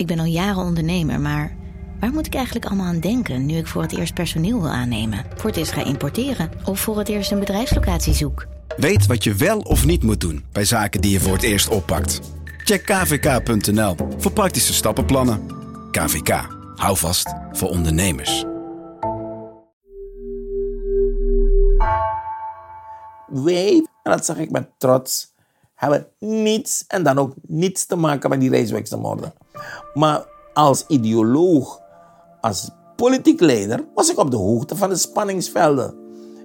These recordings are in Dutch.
Ik ben al jaren ondernemer, maar waar moet ik eigenlijk allemaal aan denken nu ik voor het eerst personeel wil aannemen, voor het eerst ga importeren of voor het eerst een bedrijfslocatie zoek? Weet wat je wel of niet moet doen bij zaken die je voor het eerst oppakt. Check kvk.nl voor praktische stappenplannen. KVK, hou vast voor ondernemers. Wij, en dat zeg ik met trots, hebben niets en dan ook niets te maken met die reiswijkse Maar als ideoloog, als politiek leider, was ik op de hoogte van de spanningsvelden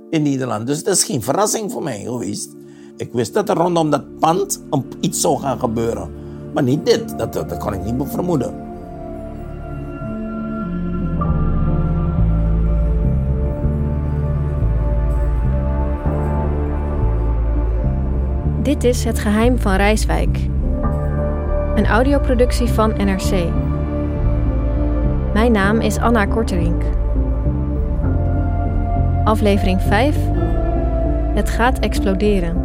in Nederland. Dus het is geen verrassing voor mij geweest. Ik wist dat er rondom dat pand iets zou gaan gebeuren. Maar niet dit, dat, dat, dat kon ik niet vermoeden. Is Het Geheim van Rijswijk. Een audioproductie van NRC. Mijn naam is Anna Korterink. Aflevering 5. Het gaat exploderen.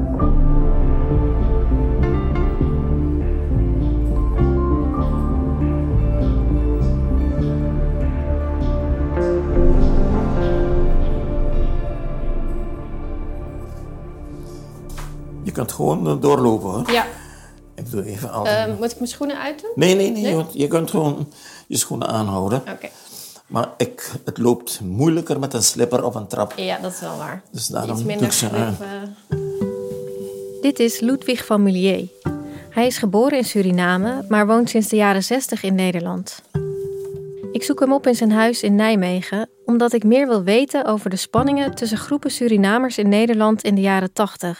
Je kunt gewoon doorlopen hoor. Ja. Ik doe even altijd. Uh, moet ik mijn schoenen uitdoen? Nee, nee, nee. Je, je, kunt gewoon je schoenen aanhouden. Oké. Maar ik, het loopt moeilijker met een slipper of een trap. Ja, dat is wel waar. Dus daarom Iets doe minder ik ze grip, aan. eh. Dit is Ludwig van Millier. Hij is geboren in Suriname, maar woont sinds de jaren 60 in Nederland. Ik zoek hem op in zijn huis in Nijmegen, omdat ik meer wil weten over de spanningen tussen groepen Surinamers in Nederland in de jaren 80.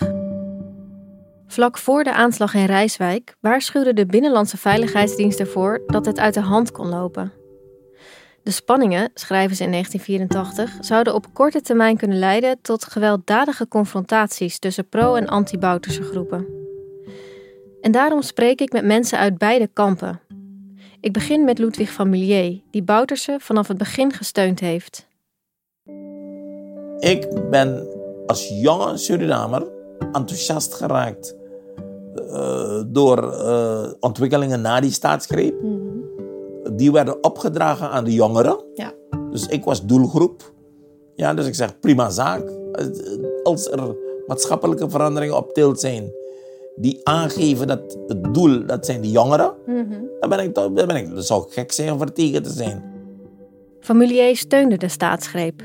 Vlak voor de aanslag in Rijswijk waarschuwde de Binnenlandse Veiligheidsdienst ervoor dat het uit de hand kon lopen. De spanningen, schrijven ze in 1984, zouden op korte termijn kunnen leiden tot gewelddadige confrontaties tussen pro- en anti-Bouterse groepen. En daarom spreek ik met mensen uit beide kampen. Ik begin met Ludwig van Millier, die Bouterse vanaf het begin gesteund heeft. Ik ben als jonge Surinamer enthousiast geraakt door eh, ontwikkelingen na die staatsgreep. Die werden opgedragen aan de jongeren. Ja. Dus ik was doelgroep. Ja, dus ik zeg prima zaak. Als er maatschappelijke veranderingen op tilt zijn die aangeven dat het doel, dat zijn de jongeren, dan ben ik, toch- dan ben ik, dan zou ik gek zijn om er tegen te zijn. Van Millier steunde de staatsgreep.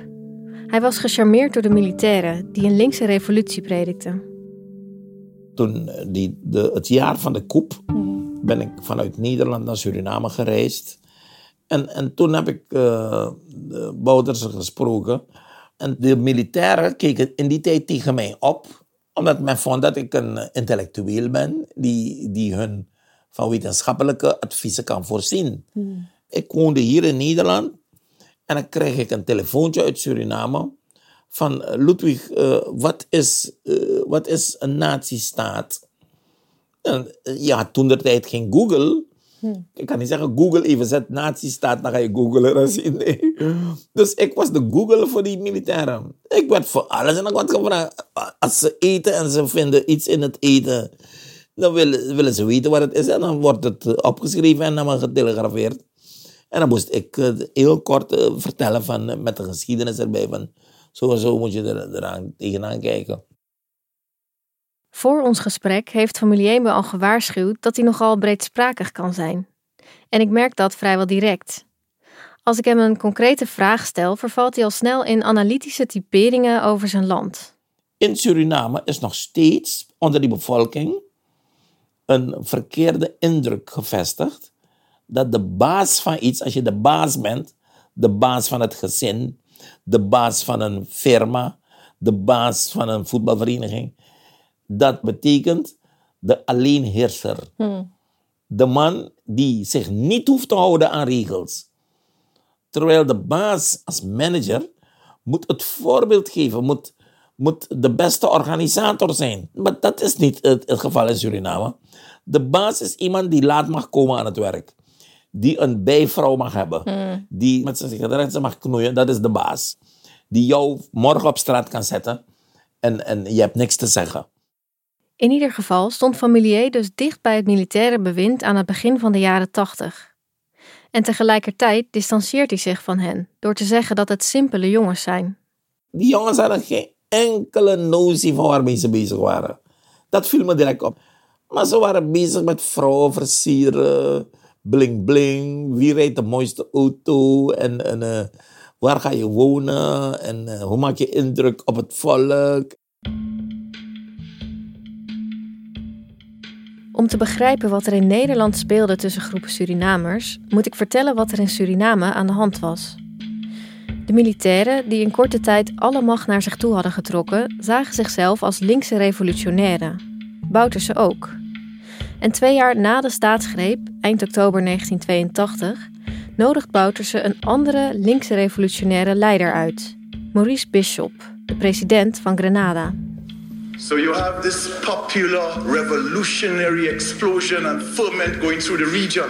Hij was gecharmeerd door de militairen die een linkse revolutie predikten. Toen eh, die, de, het jaar van de koep ben ik vanuit Nederland naar Suriname gereisd. En, en toen heb ik eh de Boutersen gesproken. En de militairen keken in die tijd tegen mij op. Omdat men vond dat ik een eh, intellectueel ben. Die, die hun van wetenschappelijke adviezen kan voorzien. Ik woonde hier in Nederland. En dan kreeg ik een telefoontje uit Suriname. Van eh, Ludwig, eh, wat, is, eh, wat is een nazistaat? En, Je had toen de tijd geen Google. Ik kan niet zeggen Google even zet nazistaat, dan ga je googlen. Dan zie nee. Dus ik was de Google voor die militairen. Ik werd voor alles en ik werd gevraagd. Als ze eten en ze vinden iets in het eten, dan willen, willen ze weten wat het is. En dan wordt het opgeschreven en dan getelegrafeerd. En dan moest ik heel kort vertellen van, met de geschiedenis erbij. Van, zo en zo moet je er, eraan, tegenaan kijken. Voor ons gesprek heeft familie me al gewaarschuwd dat hij nogal breedsprakig kan zijn. En ik merk dat vrijwel direct. Als ik hem een concrete vraag stel, vervalt hij al snel in analytische typeringen over zijn land. In Suriname is nog steeds onder die bevolking een verkeerde indruk gevestigd. Dat de baas van iets, als je de baas bent, de baas van het gezin, de baas van een firma, de baas van een voetbalvereniging, dat betekent de alleenheerser. de man die zich niet hoeft te houden aan regels. Terwijl de baas als manager moet het voorbeeld geven, moet, moet de beste organisator zijn. Maar dat is niet het, het geval in Suriname. De baas is iemand die laat mag komen aan het werk. Die een bijvrouw mag hebben. Die met zijn sigaretten mag knoeien. Dat is de baas. Die jou morgen op straat kan zetten. En, en je hebt niks te zeggen. In ieder geval stond Familier dus dicht bij het militaire bewind aan het begin van de jaren tachtig. En tegelijkertijd distancieert hij zich van hen door te zeggen dat het simpele jongens zijn. Die jongens hadden geen enkele notie van waarmee ze bezig waren. Dat viel me direct op. Maar ze waren bezig met vrouwen versieren, bling bling, wie rijdt de mooiste auto en, en eh, waar ga je wonen en eh, hoe maak je indruk op het volk. Om te begrijpen wat er in Nederland speelde tussen groepen Surinamers, moet ik vertellen wat er in Suriname aan de hand was. De militairen, die in korte tijd alle macht naar zich toe hadden getrokken, zagen zichzelf als linkse revolutionairen. Bouterse ook. En twee jaar na de staatsgreep, eind oktober 1982, nodigt Bouterse een andere linkse revolutionaire leider uit, Maurice Bishop, de president van Grenada. So you have this popular revolutionary explosion and ferment going through the region.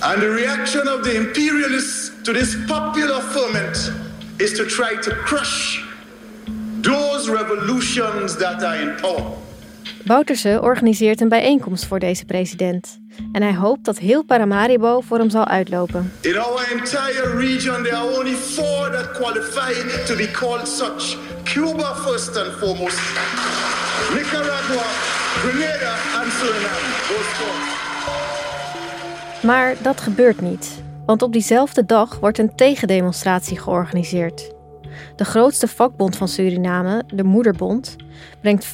And the reaction of the imperialists to this popular ferment is to try to crush those revolutions that are in power. Bouterse organiseert een bijeenkomst voor deze president. En hij hoopt dat heel Paramaribo voor hem zal uitlopen. In our entire region, there are only four that qualify to be called such. Cuba first and foremost, Nicaragua, Grenada and Suriname. Maar dat gebeurt niet. Want op diezelfde dag wordt een tegendemonstratie georganiseerd. De grootste vakbond van Suriname, de Moederbond, brengt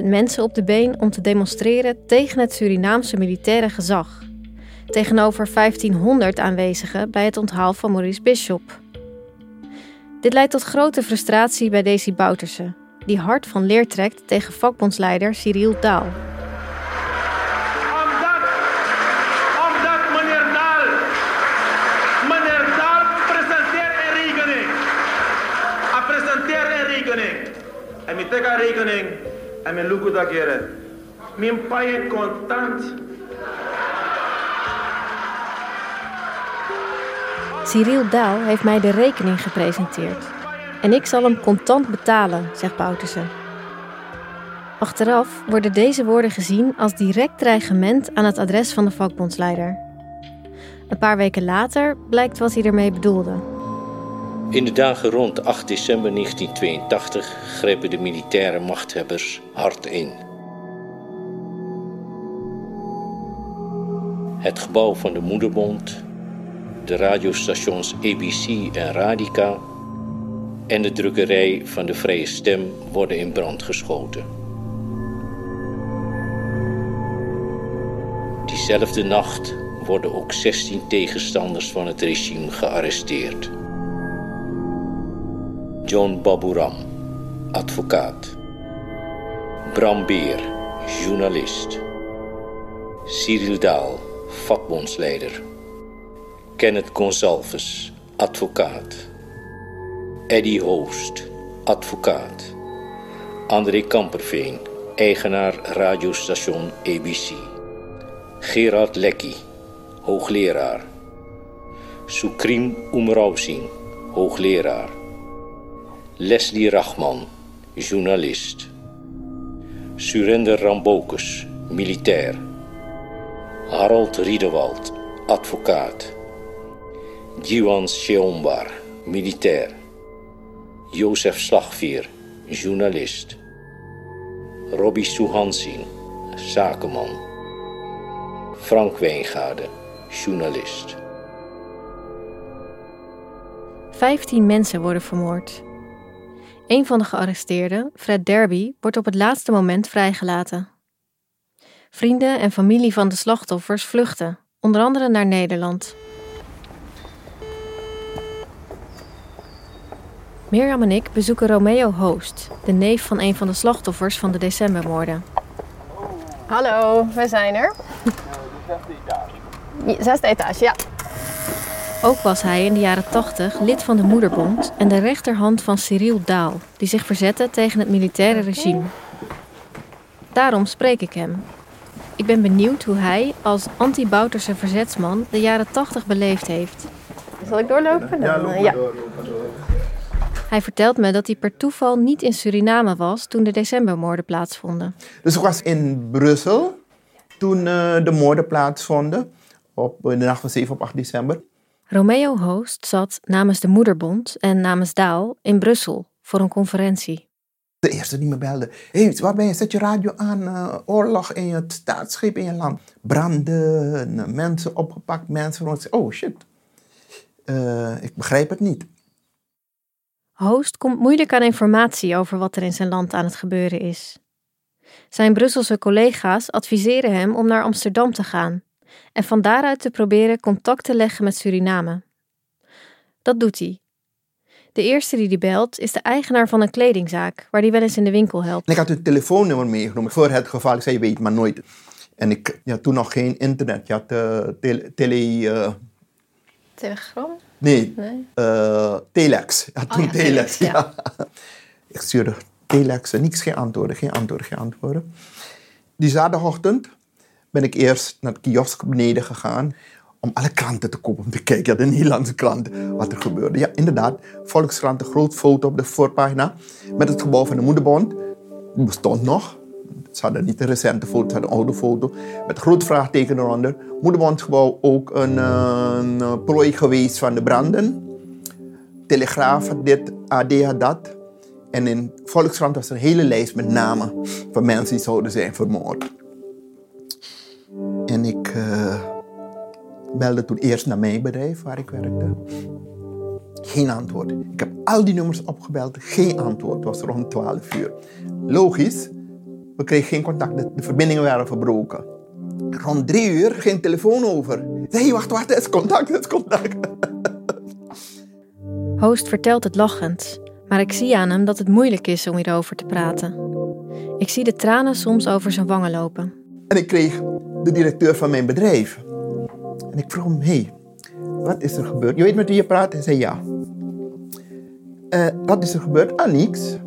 15.000 mensen op de been om te demonstreren tegen het Surinaamse militaire gezag. Tegenover 1500 aanwezigen bij het onthaal van Maurice Bishop. Dit leidt tot grote frustratie bij Desi Bouterse, die hard van leer trekt tegen vakbondsleider Cyril Daal. Rekening en ik look dat. Mijn paai contant. Cyril Daal heeft mij de rekening gepresenteerd. En ik zal hem contant betalen, zegt Bouterse. Achteraf worden deze woorden gezien als direct dreigement aan het adres van de vakbondsleider. Een paar weken later blijkt wat hij ermee bedoelde. In de dagen rond 8 december 1982 grepen de militaire machthebbers hard in. Het gebouw van de Moederbond, de radiostations ABC en Radica en de drukkerij van de Vrije Stem worden in brand geschoten. Diezelfde nacht worden ook 16 tegenstanders van het regime gearresteerd. John Baburam, advocaat. Bram Beer, journalist. Cyril Daal, vakbondsleider. Kenneth Gonsalves, advocaat. Eddie Hoost, advocaat. André Kamperveen, eigenaar radiostation ABC. Gerard Lekkie, hoogleraar. Sukrim Umrausing, hoogleraar. Leslie Rachman, journalist. Surender Rambokus, militair. Harold Riedewald, advocaat. Jiwan Sheombar, militair. Jozef Slagveer, journalist. Robbie Suhansing, zakenman. Frank Wijngaarden, journalist. Vijftien mensen worden vermoord. Een van de gearresteerden, Fred Derby, wordt op het laatste moment vrijgelaten. Vrienden en familie van de slachtoffers vluchten, onder andere naar Nederland. Mirjam en ik bezoeken Romeo Hoost, de neef van een van de slachtoffers van de decembermoorden. Hallo, we zijn er. Ja, Zesde etage, ja. Ook was hij in de jaren 80 lid van de Moederbond en de rechterhand van Cyril Daal, die zich verzette tegen het militaire regime. Daarom spreek ik hem. Ik ben benieuwd hoe hij als anti-Bouterse verzetsman de jaren 80 beleefd heeft. Zal ik doorlopen? Ja, Dan, loop maar ja. door, door. Hij vertelt me dat hij per toeval niet in Suriname was toen de decembermoorden plaatsvonden. Dus ik was in Brussel toen eh, de moorden plaatsvonden. Op in de nacht van 7 op 8 december. Romeo Hoost zat namens de Moederbond en namens Daal in Brussel voor een conferentie. De eerste die me belde. Hé, hey, waar ben je? Zet je radio aan. eh, oorlog in het staatsschip in je land. Branden, mensen opgepakt, mensen rond. Oh shit. Eh, ik begrijp het niet. Hoost komt moeilijk aan informatie over wat er in zijn land aan het gebeuren is. Zijn Brusselse collega's adviseren hem om naar Amsterdam te gaan en van daaruit te proberen contact te leggen met Suriname. Dat doet hij. De eerste die hij belt is de eigenaar van een kledingzaak waar hij wel eens in de winkel helpt. En ik had een telefoonnummer meegenomen voor het geval. Ik zei, je weet maar nooit. En ik had toen nog geen internet. Je had eh, tele... tele eh, Telegram? nee, Nee. eh, telex. Oh toen ja, telex, telex, ja. ja. Ik stuurde telex en niks, geen antwoorden, geen antwoorden, geen antwoorden. Die zaterdagochtend ben ik eerst naar de kiosk beneden gegaan om alle kranten te kopen, om te kijken, ja, de Nederlandse kranten, wat er gebeurde. Ja, inderdaad, Volkskrant, een groot foto op de voorpagina met het gebouw van de Moederbond. Die bestond nog. Ze hadden niet een recente foto, ze hadden een oude foto. Met groot vraagteken eronder. Moederbondgebouw ook een, een prooi geweest van de branden. Telegraaf had dit, AD had dat. En in Volkskrant was er een hele lijst met namen van mensen die zouden zijn vermoord. Belde toen eerst naar mijn bedrijf waar ik werkte. Geen antwoord. Ik heb al die nummers opgebeld, geen antwoord. Het was rond 12 uur. Logisch, we kregen geen contact, de, de verbindingen waren verbroken. Rond drie uur ging de telefoon over. Hey, wacht, wacht, het is contact, het is contact. Hoost vertelt het lachend, maar ik zie aan hem dat het moeilijk is om hierover te praten. Ik zie de tranen soms over zijn wangen lopen. En ik kreeg de directeur van mijn bedrijf. En ik vroeg hem, hey, wat is er gebeurd? Je weet met wie je praat? Hij zei ja. "Eh, wat is er gebeurd? Ah, niks.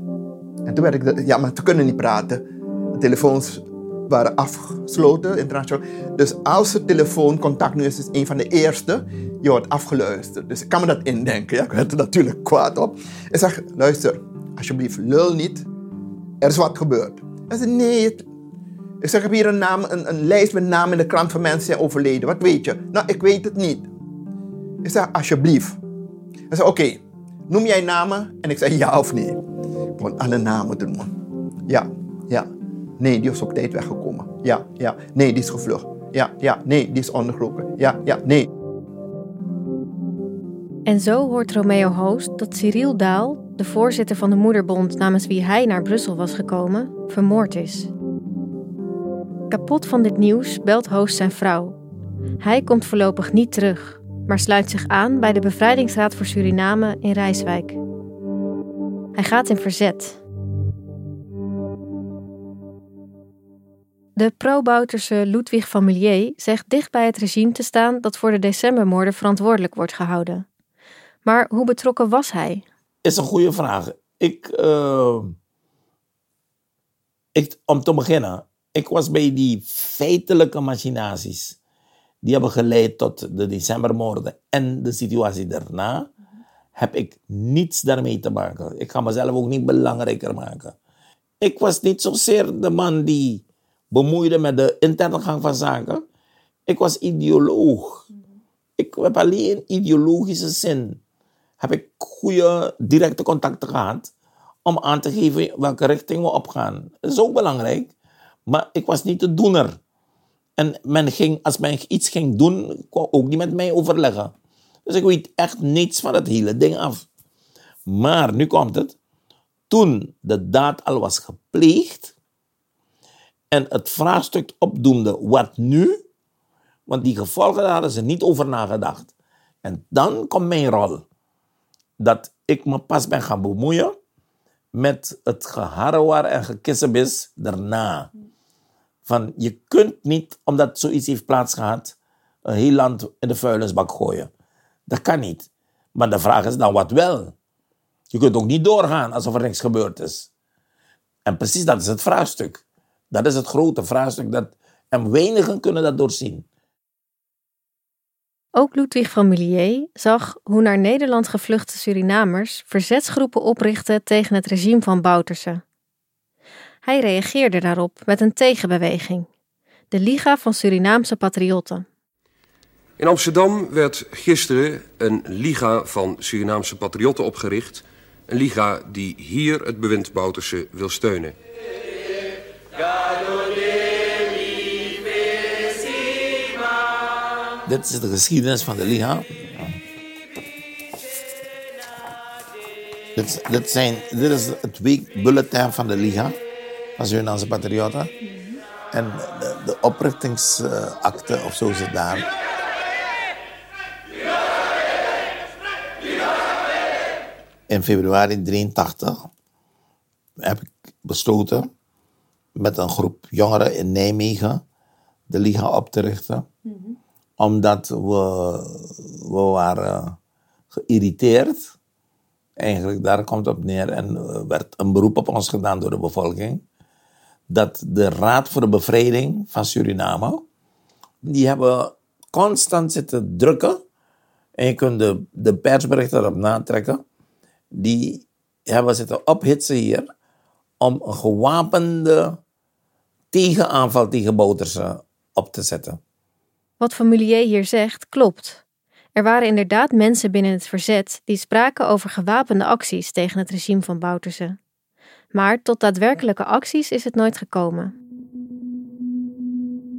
En toen werd ik, ja, maar we kunnen niet praten. De telefoons waren afgesloten, internationaal. Dus als er telefooncontact nu is, is een van de eerste, je wordt afgeluisterd. Dus ik kan me dat indenken. Ja? Ik werd er natuurlijk kwaad op. Ik zeg, luister, alsjeblieft, lul niet. Er is wat gebeurd. Hij zei, nee, het- ik zeg, heb hier een, naam, een, een lijst met namen in de krant van mensen die zijn overleden. Wat weet je? Nou, ik weet het niet. Ik zeg, alsjeblieft. Hij zei, oké, noem jij namen? En ik zei, ja of nee. Ik begon alle namen noemen. Ja, ja. Nee, die is op tijd weggekomen. Ja, ja. Nee, die is gevlucht. Ja, ja. Nee, die is ondergelopen. Ja, ja. Nee. En zo hoort Romeo Hoost dat Cyril Daal, de voorzitter van de Moederbond namens wie hij naar Brussel was gekomen, vermoord is. Kapot van dit nieuws belt Hoost zijn vrouw. Hij komt voorlopig niet terug, maar sluit zich aan bij de Bevrijdingsraad voor Suriname in Rijswijk. Hij gaat in verzet. De pro-Bouterse Ludwig van Milier zegt dicht bij het regime te staan dat voor de decembermoorden verantwoordelijk wordt gehouden. Maar hoe betrokken was hij? is een goede vraag. Ik, eh, ik, om te beginnen, ik was bij die feitelijke machinaties. Die hebben geleid tot de decembermoorden en de situatie daarna. Heb ik niets daarmee te maken. Ik ga mezelf ook niet belangrijker maken. Ik was niet zozeer de man die bemoeide met de interne gang van zaken. Ik was ideoloog. Ik heb alleen in ideologische zin heb ik goede directe contacten gehad om aan te geven welke richting we opgaan. Dat is ook belangrijk, maar ik was niet de doener. En men ging, als men iets ging doen, kwam ook niet met mij overleggen. Dus ik weet echt niets van het hele ding af. Maar nu komt het. Toen de daad al was gepleegd en het vraagstuk opdoemde, wat nu? Want die gevolgen hadden ze niet over nagedacht. En dan komt mijn rol. Dat ik me pas ben gaan bemoeien met het geharrewar en gekissebis daarna. Van je kunt niet, omdat zoiets heeft plaatsgehad, een heel land in de vuilnisbak gooien. Dat kan niet. Maar de vraag is dan wat wel. Je kunt ook niet doorgaan alsof er niks gebeurd is. En precies dat is het vraagstuk. Dat is het grote vraagstuk. Dat, en weinigen kunnen dat doorzien. Ook Ludwig van Millier zag hoe naar Nederland gevluchte Surinamers verzetsgroepen oprichtten tegen het regime van Bouterse. Hij reageerde daarop met een tegenbeweging, de Liga van Surinaamse Patriotten. In Amsterdam werd gisteren een Liga van Surinaamse Patriotten opgericht. Een Liga die hier het bewind Bouterse wil steunen. Dit is de geschiedenis van de Liga. Dit, dit, zijn, dit is het weekbulletin van de Liga, van Surinaamse Patriotten. En de, de oprichtingsakte of zo zit daar. In februari 83 heb ik besloten met een groep jongeren in Nijmegen de Liga op te richten omdat we, we waren geïrriteerd. Eigenlijk, daar komt het op neer. En er werd een beroep op ons gedaan door de bevolking. Dat de Raad voor de Bevrijding van Suriname, die hebben constant zitten drukken. En je kunt de, de persberichten erop natrekken. Die hebben zitten ophitsen hier om een gewapende tegenaanval tegen Bouterse op te zetten. Wat Familier hier zegt, klopt. Er waren inderdaad mensen binnen het verzet die spraken over gewapende acties tegen het regime van Bouterse. Maar tot daadwerkelijke acties is het nooit gekomen.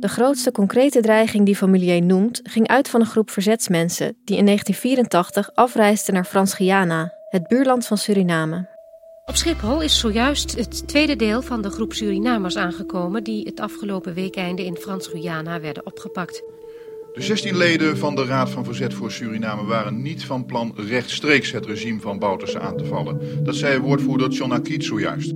De grootste concrete dreiging die Familier noemt, ging uit van een groep verzetsmensen die in 1984 afreisden naar Frans-Guyana, het buurland van Suriname. Op Schiphol is zojuist het tweede deel van de groep Surinamers aangekomen die het afgelopen weekeinde in Frans-Guyana werden opgepakt. De 16 leden van de Raad van Verzet voor Suriname waren niet van plan rechtstreeks het regime van Bouterse aan te vallen. Dat zei woordvoerder John Akiet zojuist.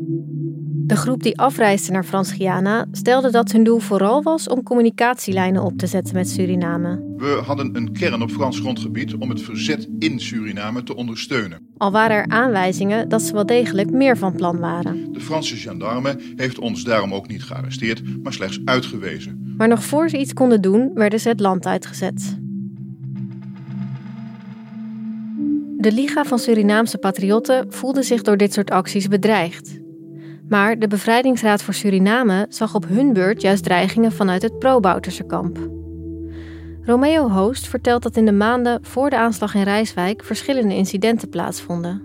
De groep die afreisde naar Frans-Guyana stelde dat hun doel vooral was om communicatielijnen op te zetten met Suriname. We hadden een kern op Frans grondgebied om het verzet in Suriname te ondersteunen. Al waren er aanwijzingen dat ze wel degelijk meer van plan waren. De Franse gendarme heeft ons daarom ook niet gearresteerd, maar slechts uitgewezen. Maar nog voor ze iets konden doen, werden ze het land uitgezet. De Liga van Surinaamse Patriotten voelde zich door dit soort acties bedreigd. Maar de Bevrijdingsraad voor Suriname zag op hun beurt juist dreigingen vanuit het pro-Bouterse kamp. Romeo Hoost vertelt dat in de maanden voor de aanslag in Rijswijk verschillende incidenten plaatsvonden.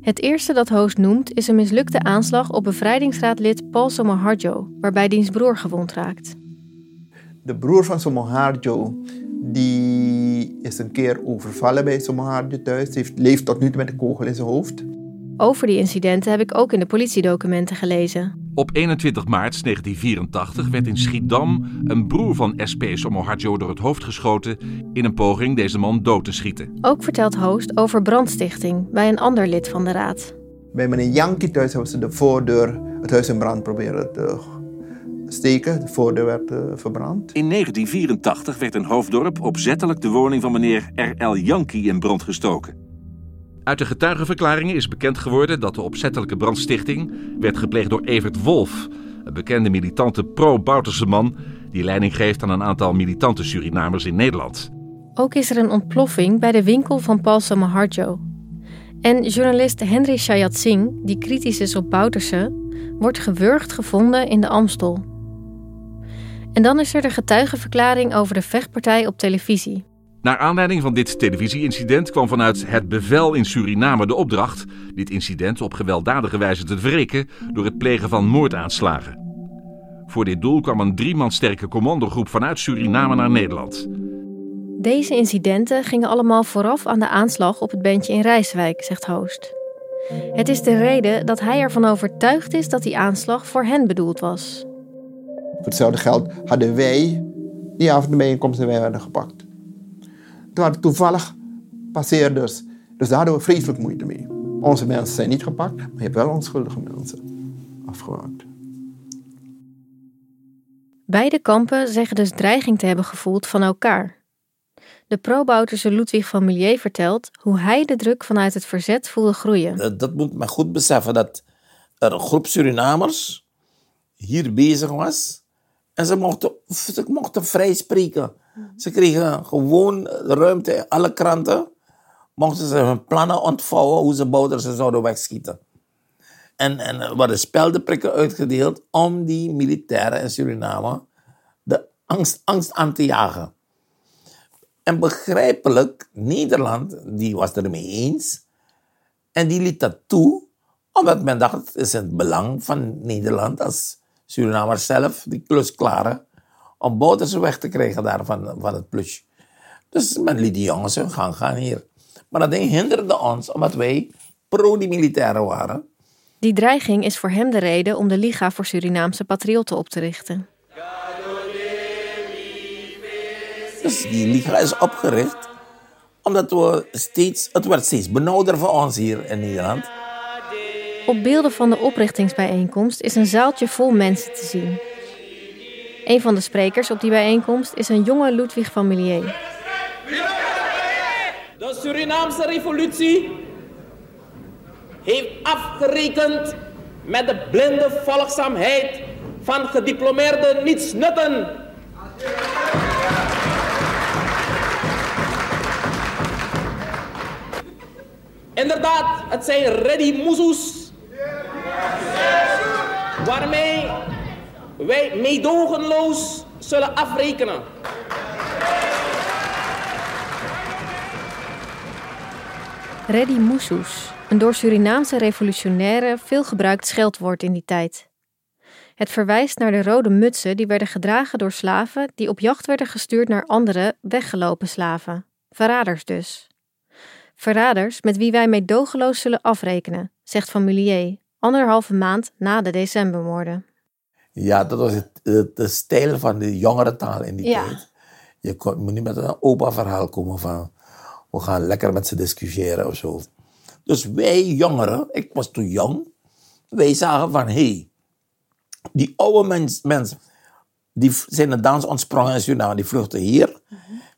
Het eerste dat Hoost noemt is een mislukte aanslag op bevrijdingsraadlid Paul Somoharjo, waarbij diens broer gewond raakt. De broer van Somoharjo die is een keer overvallen bij Somoharjo thuis. Heeft, leeft tot nu toe met een kogel in zijn hoofd. Over die incidenten heb ik ook in de politiedocumenten gelezen. Op 21 maart 1984 werd in Schiedam een broer van SP Somoharjo door het hoofd geschoten in een poging deze man dood te schieten. Ook vertelt Hoost over brandstichting bij een ander lid van de raad. Bij meneer Yankee thuis hebben ze de voordeur, het huis in brand proberen te steken. De voordeur werd uh, verbrand. In 1984 werd in Hoofddorp opzettelijk de woning van meneer R.L. Yankee in brand gestoken. Uit de getuigenverklaringen is bekend geworden dat de opzettelijke brandstichting werd gepleegd door Evert Wolf, een bekende militante pro-Bouterse man die leiding geeft aan een aantal militante Surinamers in Nederland. Ook is er een ontploffing bij de winkel van Paul Samaharjo. En journalist Henry Shayat Singh, die kritisch is op Bouterse, wordt gewurgd gevonden in de Amstel. En dan is er de getuigenverklaring over de vechtpartij op televisie. Naar aanleiding van dit televisieincident kwam vanuit het bevel in Suriname de opdracht dit incident op gewelddadige wijze te wreken door het plegen van moordaanslagen. Voor dit doel kwam een drie man sterke commandogroep vanuit Suriname naar Nederland. Deze incidenten gingen allemaal vooraf aan de aanslag op het bandje in Rijswijk, zegt Hoost. Het is de reden dat hij ervan overtuigd is dat die aanslag voor hen bedoeld was. Voor hetzelfde geld hadden wij die avond de bijeenkomst en wij werden gepakt. Het waren toevallig passeerders. Dus daar hadden we vreselijk moeite mee. Onze mensen zijn niet gepakt, maar je hebt wel onschuldige mensen afgemaakt. Beide kampen zeggen dus dreiging te hebben gevoeld van elkaar. De pro-Bouterse Ludwig van Milieu vertelt hoe hij de druk vanuit het verzet voelde groeien. Dat, dat moet men goed beseffen dat er een groep Surinamers hier bezig was. En ze mochten, ze mochten vrij spreken. Ze kregen gewoon ruimte in alle kranten. Mochten ze hun plannen ontvouwen hoe ze Bouterse zouden wegschieten. En, en worden speldenprikken uitgedeeld om die militairen in Suriname de angst, angst aan te jagen. En begrijpelijk, Nederland, die was er mee eens. En die liet dat toe, omdat men dacht, het is het belang van Nederland als Surinamers zelf, die klus klaren, om Bouterse weg te krijgen daar van, van het plus. Dus men liet die jongens hun gang gaan hier. Maar dat ding hinderde ons, omdat wij pro die militairen waren. Die dreiging is voor hem de reden om de Liga voor Surinaamse Patriotten op te richten. Dus die liga is opgericht omdat we steeds, het werd steeds benauwder voor ons hier in Nederland. Op beelden van de oprichtingsbijeenkomst is een zaaltje vol mensen te zien. Een van de sprekers op die bijeenkomst is een jonge Ludwig van Milieu. De Surinaamse revolutie heeft afgerekend met de blinde volgzaamheid van gediplomeerde nietsnutten. Inderdaad, het zijn ready moezoes. Waarmee wij meedogenloos zullen afrekenen. Reddy Moesoes, een door Surinaamse revolutionairen veel gebruikt scheldwoord in die tijd. Het verwijst naar de rode mutsen die werden gedragen door slaven die op jacht werden gestuurd naar andere, weggelopen slaven. Verraders dus. Verraders met wie wij meedogenloos zullen afrekenen, zegt Van Milieu, anderhalve maand na de decembermoorden. Ja, dat was het, het- de stijl van de jongere taal in die Ja. tijd. Je kon, moet niet met een opa verhaal komen van we gaan lekker met ze discussiëren of zo. Dus wij jongeren, ik was toen jong, wij zagen van hé, hey, die oude mens, mensen die zijn de dans ontsprongen in Suriname, die vluchten hier,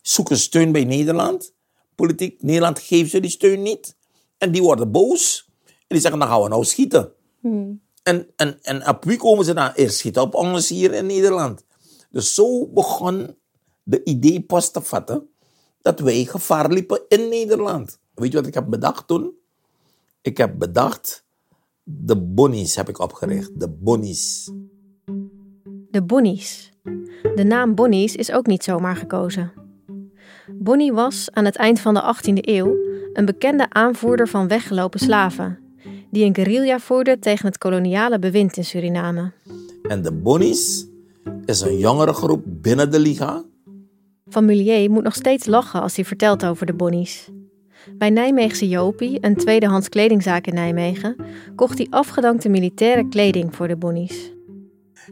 zoeken steun bij Nederland. Politiek, Nederland geeft ze die steun niet. En die worden boos. En die zeggen, dan gaan we nou schieten. En, en, en op wie komen ze dan? Eerst schieten op ons hier in Nederland. Dus zo begon de idee pas te vatten dat wij gevaar liepen in Nederland. Weet je wat ik heb bedacht toen? Ik heb bedacht, de Bonnies heb ik opgericht. De Bonnies. De Bonnies. De naam Bonnies is ook niet zomaar gekozen. Bonnie was aan het eind van de 18e eeuw een bekende aanvoerder van weggelopen slaven, die een guerrilla voerde tegen het koloniale bewind in Suriname. En de Bonnies is een jongere groep binnen de Liga. Van Milieu moet nog steeds lachen als hij vertelt over de Bonnies. Bij Nijmeegse Jopie, een tweedehands kledingzaak in Nijmegen, kocht hij afgedankte militaire kleding voor de Bonnies.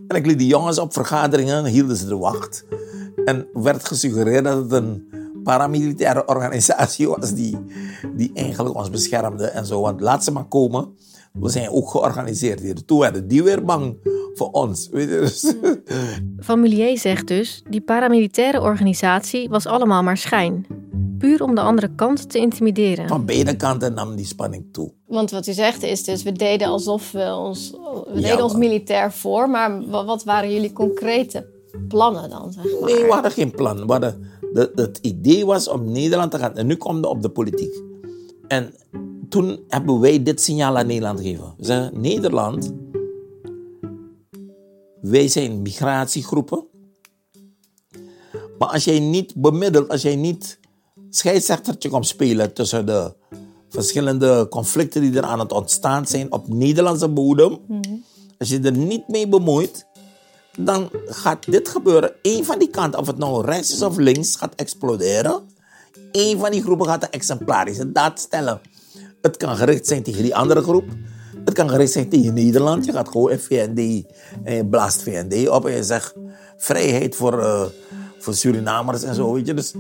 En ik liet die jongens op vergaderingen, hielden ze de wacht. En werd gesuggereerd dat het een paramilitaire organisatie was die, die eigenlijk ons beschermde en zo. Want laat ze maar komen. We zijn ook georganiseerd hier. Toen werden die weer bang voor ons. Weet je? Dus, Van Milieu zegt dus, die paramilitaire organisatie was allemaal maar schijn. Puur om de andere kant te intimideren. van beide kanten nam die spanning toe. Want wat u zegt is dus, we deden alsof we ons, we Ja, deden ons maar- militair voor, maar wa- wat waren jullie concrete plannen dan? Zeg maar? Nee, we hadden geen plan. We hadden, de, het idee was om Nederland te gaan. En nu komt het op de politiek. En toen hebben wij dit signaal aan Nederland gegeven. We zeggen, Nederland, wij zijn migratiegroepen. Maar als jij niet bemiddelt, als jij niet scheidsrechtertje komt spelen tussen de verschillende conflicten die er aan het ontstaan zijn op Nederlandse bodem, als je er niet mee bemoeit, dan gaat dit gebeuren. Eén van die kanten, of het nou rechts is of links, gaat exploderen. Eén van die groepen gaat een exemplarische daad stellen. Het kan gericht zijn tegen die andere groep. Het kan gericht zijn tegen Nederland. Je gaat gewoon in VND en je blaast VND op en je zegt vrijheid voor, eh, voor Surinamers en zo. Weet je. Dus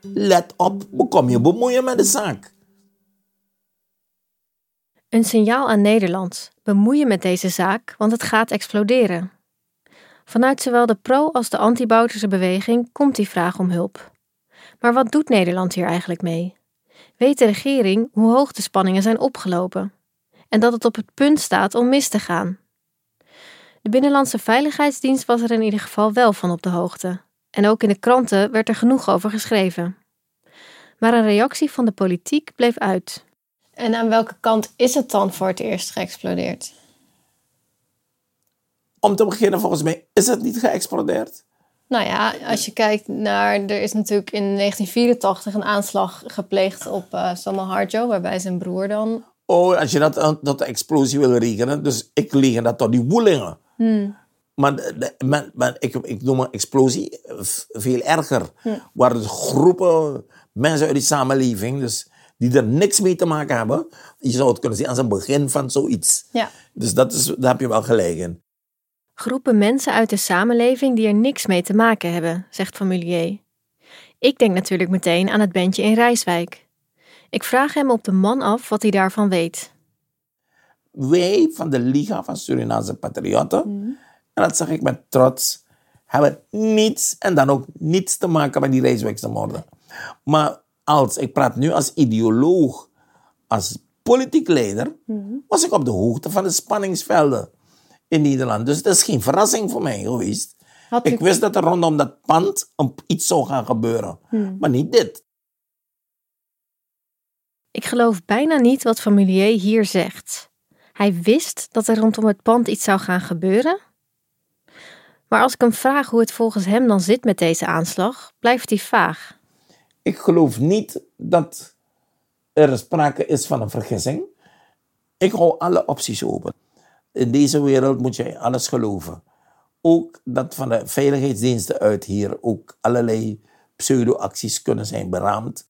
let op, bekom je bemoeien met de zaak. Een signaal aan Nederland. Bemoeien met deze zaak, want het gaat exploderen. Vanuit zowel de pro- als de anti-Bouterse beweging komt die vraag om hulp. Maar wat doet Nederland hier eigenlijk mee? Weet de regering hoe hoog de spanningen zijn opgelopen? En dat het op het punt staat om mis te gaan? De Binnenlandse Veiligheidsdienst was er in ieder geval wel van op de hoogte. En ook in de kranten werd er genoeg over geschreven. Maar een reactie van de politiek bleef uit. En aan welke kant is het dan voor het eerst geëxplodeerd? Om te beginnen, volgens mij is het niet geëxplodeerd. Nou ja, als je kijkt naar. Er is natuurlijk in 1984 een aanslag gepleegd op uh, Samuel Harjo, waarbij zijn broer dan. Oh, als je dat tot de explosie wil rekenen, dus ik liegen dat tot die woelingen. Hmm. Maar, de, de, maar, maar ik, ik noem een explosie veel erger. Hmm. Waar dus groepen mensen uit die samenleving, dus die er niks mee te maken hebben. Je zou het kunnen zien als een begin van zoiets. Ja. Dus dat is, daar heb je wel gelijk in. Groepen mensen uit de samenleving die er niks mee te maken hebben, zegt Familier. Ik denk natuurlijk meteen aan het bandje in Rijswijk. Ik vraag hem op de man af wat hij daarvan weet. Wij van de Liga van Surinaamse Patriotten, en dat zeg ik met trots, hebben niets en dan ook niets te maken met die Rijswijkse moorden. Maar als, ik praat nu als ideoloog, als politiek leider, was ik op de hoogte van de spanningsvelden in Nederland. Dus het is geen verrassing voor mij geweest. Had ik u- wist dat er rondom dat pand iets zou gaan gebeuren. Hmm. Maar niet dit. Ik geloof bijna niet wat Familier hier zegt. Hij wist dat er rondom het pand iets zou gaan gebeuren. Maar als ik hem vraag hoe het volgens hem dan zit met deze aanslag, blijft hij vaag. Ik geloof niet dat er sprake is van een vergissing. Ik hou alle opties open. In deze wereld moet je alles geloven. Ook dat van de veiligheidsdiensten uit hier ook allerlei pseudo-acties kunnen zijn beraamd.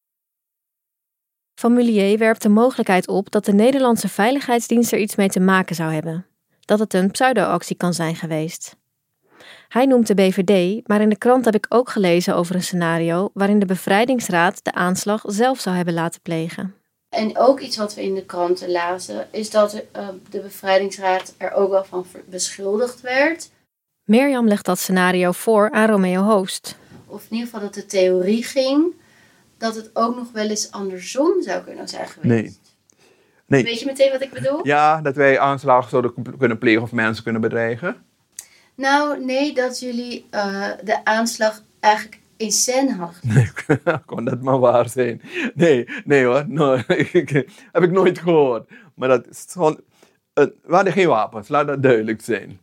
Familier werpt de mogelijkheid op dat de Nederlandse veiligheidsdienst er iets mee te maken zou hebben. Dat het een pseudo-actie kan zijn geweest. Hij noemt de BVD, maar in de krant heb ik ook gelezen over een scenario waarin de bevrijdingsraad de aanslag zelf zou hebben laten plegen. En ook iets wat we in de kranten lazen, is dat eh, de bevrijdingsraad er ook wel van beschuldigd werd. Mirjam legt dat scenario voor aan Romeo Hoost. Of in ieder geval dat de theorie ging dat het ook nog wel eens andersom zou kunnen zijn geweest. Nee. nee. Weet je meteen wat ik bedoel? Ja, dat wij aanslagen zouden kunnen plegen of mensen kunnen bedreigen. Nou, nee, dat jullie eh, de aanslag eigenlijk in scène hadden. Nee, kon dat maar waar zijn. Nee, nee hoor. No, heb ik nooit gehoord. Maar dat is gewoon... we hadden geen wapens, laat dat duidelijk zijn.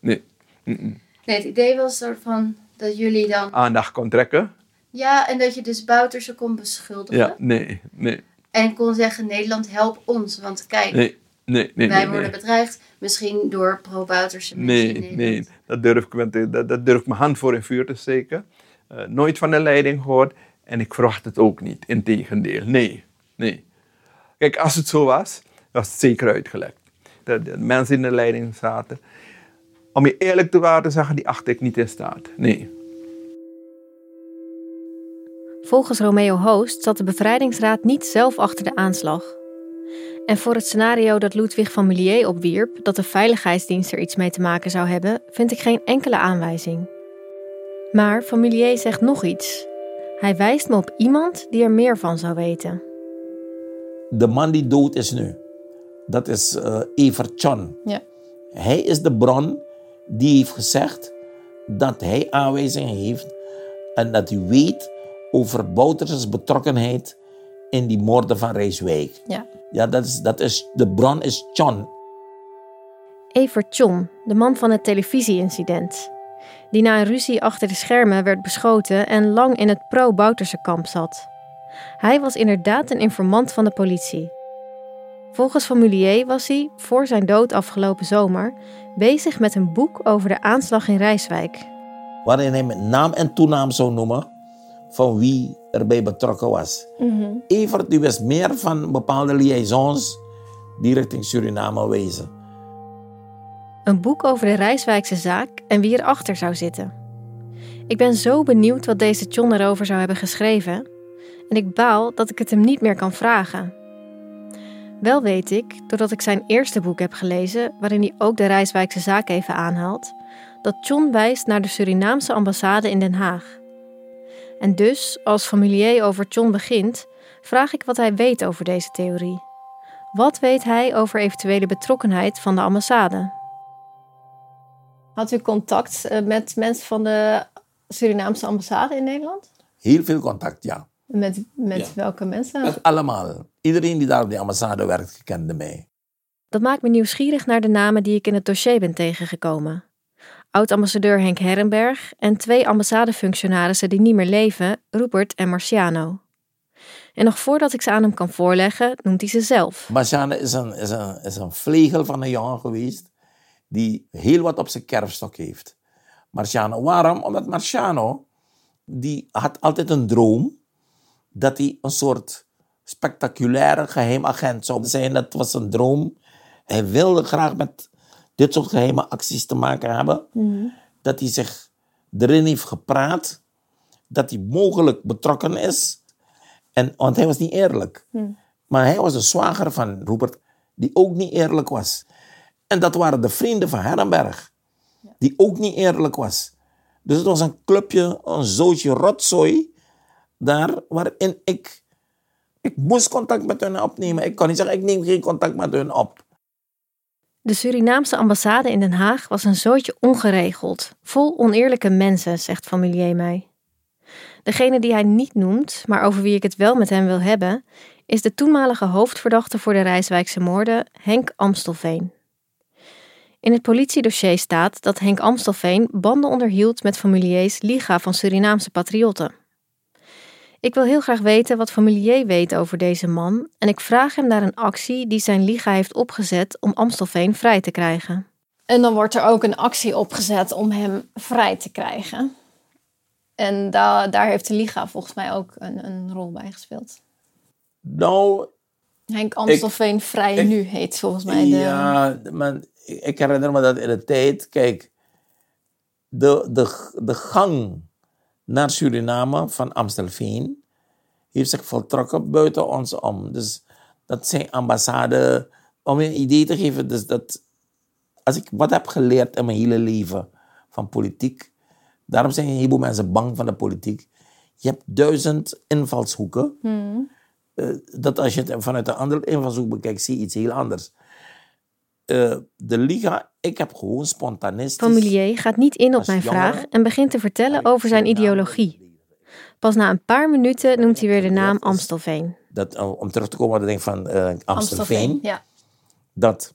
Nee. Nee, het idee was soort van dat jullie dan... Aandacht kon trekken. Ja, en dat je dus Bouterse kon beschuldigen. Ja, nee, nee, En kon zeggen, Nederland, help ons. Want kijk, nee, nee, nee. wij nee, worden nee. bedreigd. Misschien door pro-Bouterse mensen Nee, nee, dat durf ik, dat, dat durf ik mijn hand voor in vuur te steken. Eh, nooit van de leiding gehoord en ik verwacht het ook niet. Integendeel, nee, nee. Kijk, als het zo was, was het zeker uitgelekt. Dat mensen in de leiding zaten. Om je eerlijk te waar te zeggen, die acht ik niet in staat. Nee. Volgens Romeo Hoost zat de bevrijdingsraad niet zelf achter de aanslag. En voor het scenario dat Ludwig van Millier opwierp, dat de veiligheidsdienst er iets mee te maken zou hebben, vind ik geen enkele aanwijzing. Maar van Millier zegt nog iets. Hij wijst me op iemand die er meer van zou weten. De man die dood is nu, dat is eh Evert John. Ja. Hij is de bron die heeft gezegd dat hij aanwijzingen heeft en dat hij weet over Bouterses betrokkenheid in die moorden van Rijswijk. Ja. Ja, dat is, dat is, de bron is John. Evert John, de man van het televisieincident. Die na een ruzie achter de schermen werd beschoten en lang in het pro-Bouterse kamp zat. Hij was inderdaad een informant van de politie. Volgens Familier was hij, voor zijn dood afgelopen zomer, bezig met een boek over de aanslag in Rijswijk. Waarin hij met naam en toenaam zou noemen van wie erbij betrokken was. Evert die wist meer van bepaalde liaisons die richting Suriname wezen. Een boek over de Rijswijkse zaak en wie erachter zou zitten. Ik ben zo benieuwd wat deze John erover zou hebben geschreven. En ik baal dat ik het hem niet meer kan vragen. Wel weet ik, doordat ik zijn eerste boek heb gelezen, waarin hij ook de Rijswijkse zaak even aanhaalt, dat John wijst naar de Surinaamse ambassade in Den Haag. En dus, als familier over John begint, vraag ik wat hij weet over deze theorie. Wat weet hij over eventuele betrokkenheid van de ambassade? Had u contact eh, met mensen van de Surinaamse ambassade in Nederland? Heel veel contact, ja. Met, met welke mensen? Met allemaal. Iedereen die daar op de ambassade werkt, kende mij. Dat maakt me nieuwsgierig naar de namen die ik in het dossier ben tegengekomen. Oud-ambassadeur Henk Herrenberg en twee ambassadefunctionarissen die niet meer leven, Rupert en Marciano. En nog voordat ik ze aan hem kan voorleggen, noemt hij ze zelf. Marciano is een, is, een, is een vlegel van een jongen geweest die heel wat op zijn kerfstok heeft. Marciano, waarom? Omdat Marciano, die had altijd een droom dat hij een soort spectaculaire geheimagent zou zijn. Dat was een droom. Hij wilde graag met dit soort geheime acties te maken hebben. Dat hij zich erin heeft gepraat. Dat hij mogelijk betrokken is. En, want hij was niet eerlijk. Maar hij was de zwager van Rupert, die ook niet eerlijk was. En dat waren de vrienden van Herrenberg, die ook niet eerlijk was. Dus het was een clubje, een zootje rotzooi, daar waarin ik, ik moest contact met hun opnemen. Ik kon niet zeggen, ik neem geen contact met hun op. De Surinaamse ambassade in Den Haag was een zootje ongeregeld, vol oneerlijke mensen, zegt familier mij. Degene die hij niet noemt, maar over wie ik het wel met hem wil hebben, is de toenmalige hoofdverdachte voor de Rijswijkse moorden, Henk Amstelveen. In het politiedossier staat dat Henk Amstelveen banden onderhield met familiers Liga van Surinaamse Patriotten. Ik wil heel graag weten wat familier weet over deze man en ik vraag hem naar een actie die zijn Liga heeft opgezet om Amstelveen vrij te krijgen. En dan wordt er ook een actie opgezet om hem vrij te krijgen. En da daar heeft de Liga volgens mij ook een, een rol bij gespeeld. Nou, Henk Amstelveen Vrij ik- Nu heet volgens mij de... Ja, maar ik herinner me dat in de tijd, kijk, de, de, de gang naar Suriname van Amstelveen heeft zich voltrokken buiten ons om. Dus dat zijn ambassade, om je een idee te geven, dus dat als ik wat heb geleerd in mijn hele leven van politiek, daarom zijn een heleboel mensen bang van de politiek. Je hebt duizend invalshoeken. Hmm. Eh, dat als je het vanuit een andere invalshoek bekijkt, zie je iets heel anders. Eh, de Liga, ik heb gewoon spontanistisch... Familier gaat niet in op mijn vraag en begint te vertellen over zijn ideologie. Pas na een paar minuten noemt hij weer de naam Amstelveen. Dat, om terug te komen op het ding van eh Amstelveen. Ja. Dat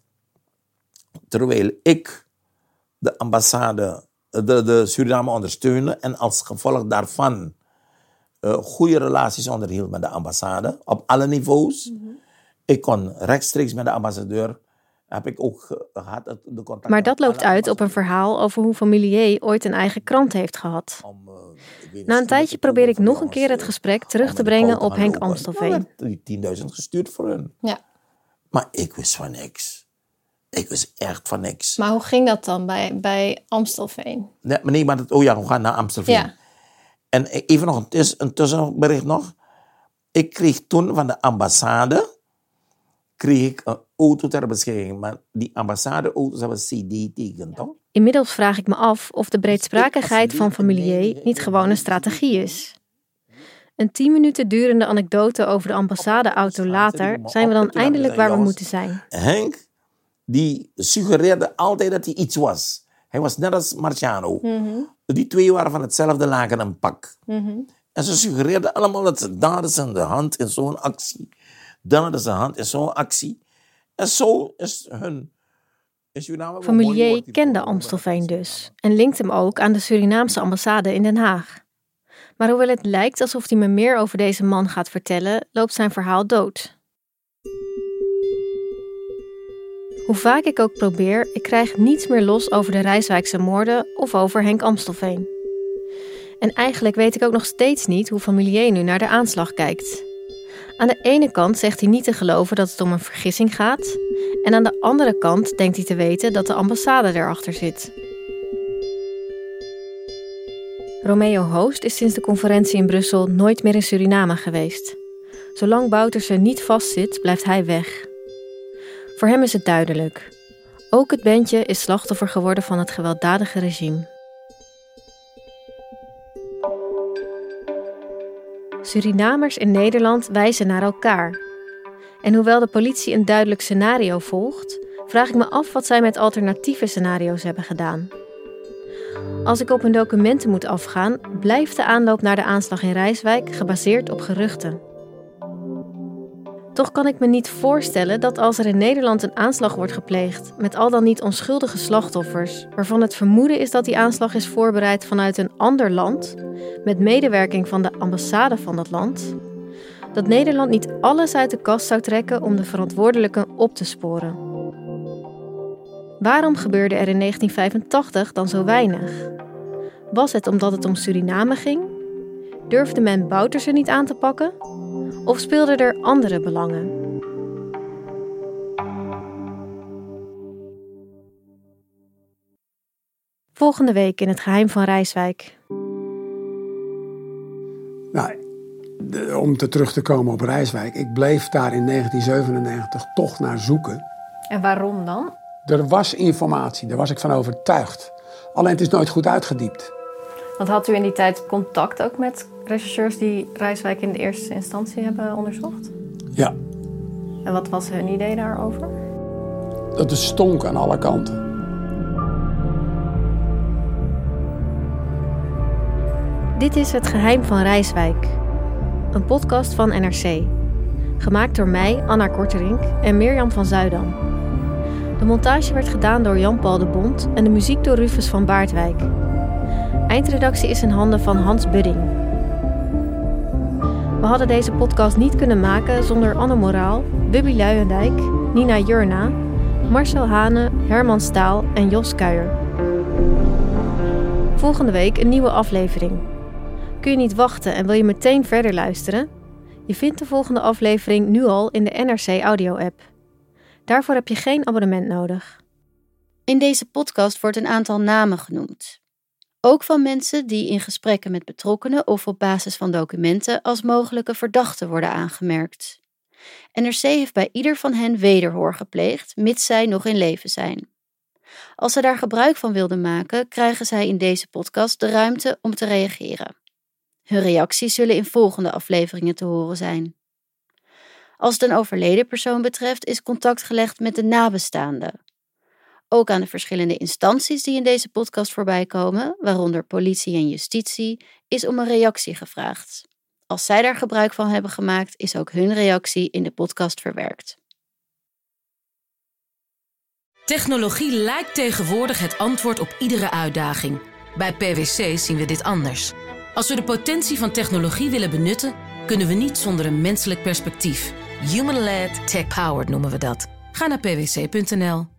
terwijl ik de ambassade, de, de Suriname ondersteunde en als gevolg daarvan eh goede relaties onderhield met de ambassade op alle niveaus. Ik kon rechtstreeks met de ambassadeur, heb ik ook ge- gehad, de contact Maar dat loopt uit op een verhaal over hoe familier ooit een eigen krant heeft gehad. Na een tijdje probeer ik nog een keer het gesprek terug te brengen op Henk Amstelveen. die 10.000 gestuurd voor hun. Ja. Maar ik wist van niks. Ik wist echt van niks. Maar hoe ging dat dan bij, bij Amstelveen? Nee, maar nee, maar dat, oh ja, we gaan naar Amstelveen. Ja. En even nog een, tuss- een tussenbericht nog. Ik kreeg toen van de ambassade kreeg ik een auto ter beschikking. Maar die ambassadeauto's hebben CD-teken, toch? Inmiddels vraag ik me af of de breedsprakigheid van familier niet gewoon een strategie is. Een tien minuten durende anekdote over de ambassadeauto later zijn we dan eindelijk waar we moeten zijn. Henk, die suggereerde altijd dat hij iets was. Hij was net als Marciano. Die twee waren van hetzelfde laken en pak. En ze suggereerden allemaal dat ze daar is aan de hand in zo'n actie. Dan is de hand in zo'n actie. En zo is hun... Familier kende Amstelveen dus en linkt hem ook aan de Surinaamse ambassade in Den Haag. Maar hoewel het lijkt alsof hij me meer over deze man gaat vertellen, loopt zijn verhaal dood. Hoe vaak ik ook probeer, ik krijg niets meer los over de Rijswijkse moorden of over Henk Amstelveen. En eigenlijk weet ik ook nog steeds niet hoe familier nu naar de aanslag kijkt. Aan de ene kant zegt hij niet te geloven dat het om een vergissing gaat, en aan de andere kant denkt hij te weten dat de ambassade erachter zit. Romeo Hoost is sinds de conferentie in Brussel nooit meer in Suriname geweest. Zolang Bouterse niet vastzit, blijft hij weg. Voor hem is het duidelijk. Ook het bandje is slachtoffer geworden van het gewelddadige regime. Surinamers in Nederland wijzen naar elkaar. En hoewel de politie een duidelijk scenario volgt, vraag ik me af wat zij met alternatieve scenario's hebben gedaan. Als ik op hun documenten moet afgaan, blijft de aanloop naar de aanslag in Rijswijk gebaseerd op geruchten. Toch kan ik me niet voorstellen dat als er in Nederland een aanslag wordt gepleegd met al dan niet onschuldige slachtoffers, waarvan het vermoeden is dat die aanslag is voorbereid vanuit een ander land, met medewerking van de ambassade van dat land, dat Nederland niet alles uit de kast zou trekken om de verantwoordelijken op te sporen. Waarom gebeurde er in 1985 dan zo weinig? Was het omdat het om Suriname ging? Durfde men Bouterse niet aan te pakken? Of speelden er andere belangen? Volgende week in het geheim van Rijswijk. Nou, de- om te terug te komen op Rijswijk. Ik bleef daar in 1997 toch naar zoeken. En waarom dan? Er was informatie, daar was ik van overtuigd. Alleen het is nooit goed uitgediept. Want had u in die tijd contact ook met rechercheurs die Rijswijk in de eerste instantie hebben onderzocht? Ja, En wat was hun idee daarover? dat is stonk aan alle kanten. Dit is Het Geheim van Rijswijk, een podcast van NRC. Gemaakt door mij, Anna Korterink en Mirjam van Zuidam. De montage werd gedaan door Jan-Paul de Bond en de muziek door Rufus van Baardwijk. Eindredactie is in handen van Hans Budding. We hadden deze podcast niet kunnen maken zonder Anne Moraal, Bubby Luijendijk, Nina Jurna, Marcel Hane, Herman Staal en Jos Kuijer. Volgende week een nieuwe aflevering. Kun je niet wachten en wil je meteen verder luisteren? Je vindt de volgende aflevering nu al in de NRC Audio-app. Daarvoor heb je geen abonnement nodig. In deze podcast wordt een aantal namen genoemd. Ook van mensen die in gesprekken met betrokkenen of op basis van documenten als mogelijke verdachten worden aangemerkt. NRC heeft bij ieder van hen wederhoor gepleegd, mits zij nog in leven zijn. Als ze daar gebruik van wilden maken, krijgen zij in deze podcast de ruimte om te reageren. Hun reacties zullen in volgende afleveringen te horen zijn. Als het een overleden persoon betreft, is contact gelegd met de nabestaanden. Ook aan de verschillende instanties die in deze podcast voorbij komen, waaronder politie en justitie, is om een reactie gevraagd. Als zij daar gebruik van hebben gemaakt, is ook hun reactie in de podcast verwerkt. Technologie lijkt tegenwoordig het antwoord op iedere uitdaging. Bij PwC zien we dit anders. Als we de potentie van technologie willen benutten, kunnen we niet zonder een menselijk perspectief. Human-led, tech-powered noemen we dat. Ga naar pwc.nl.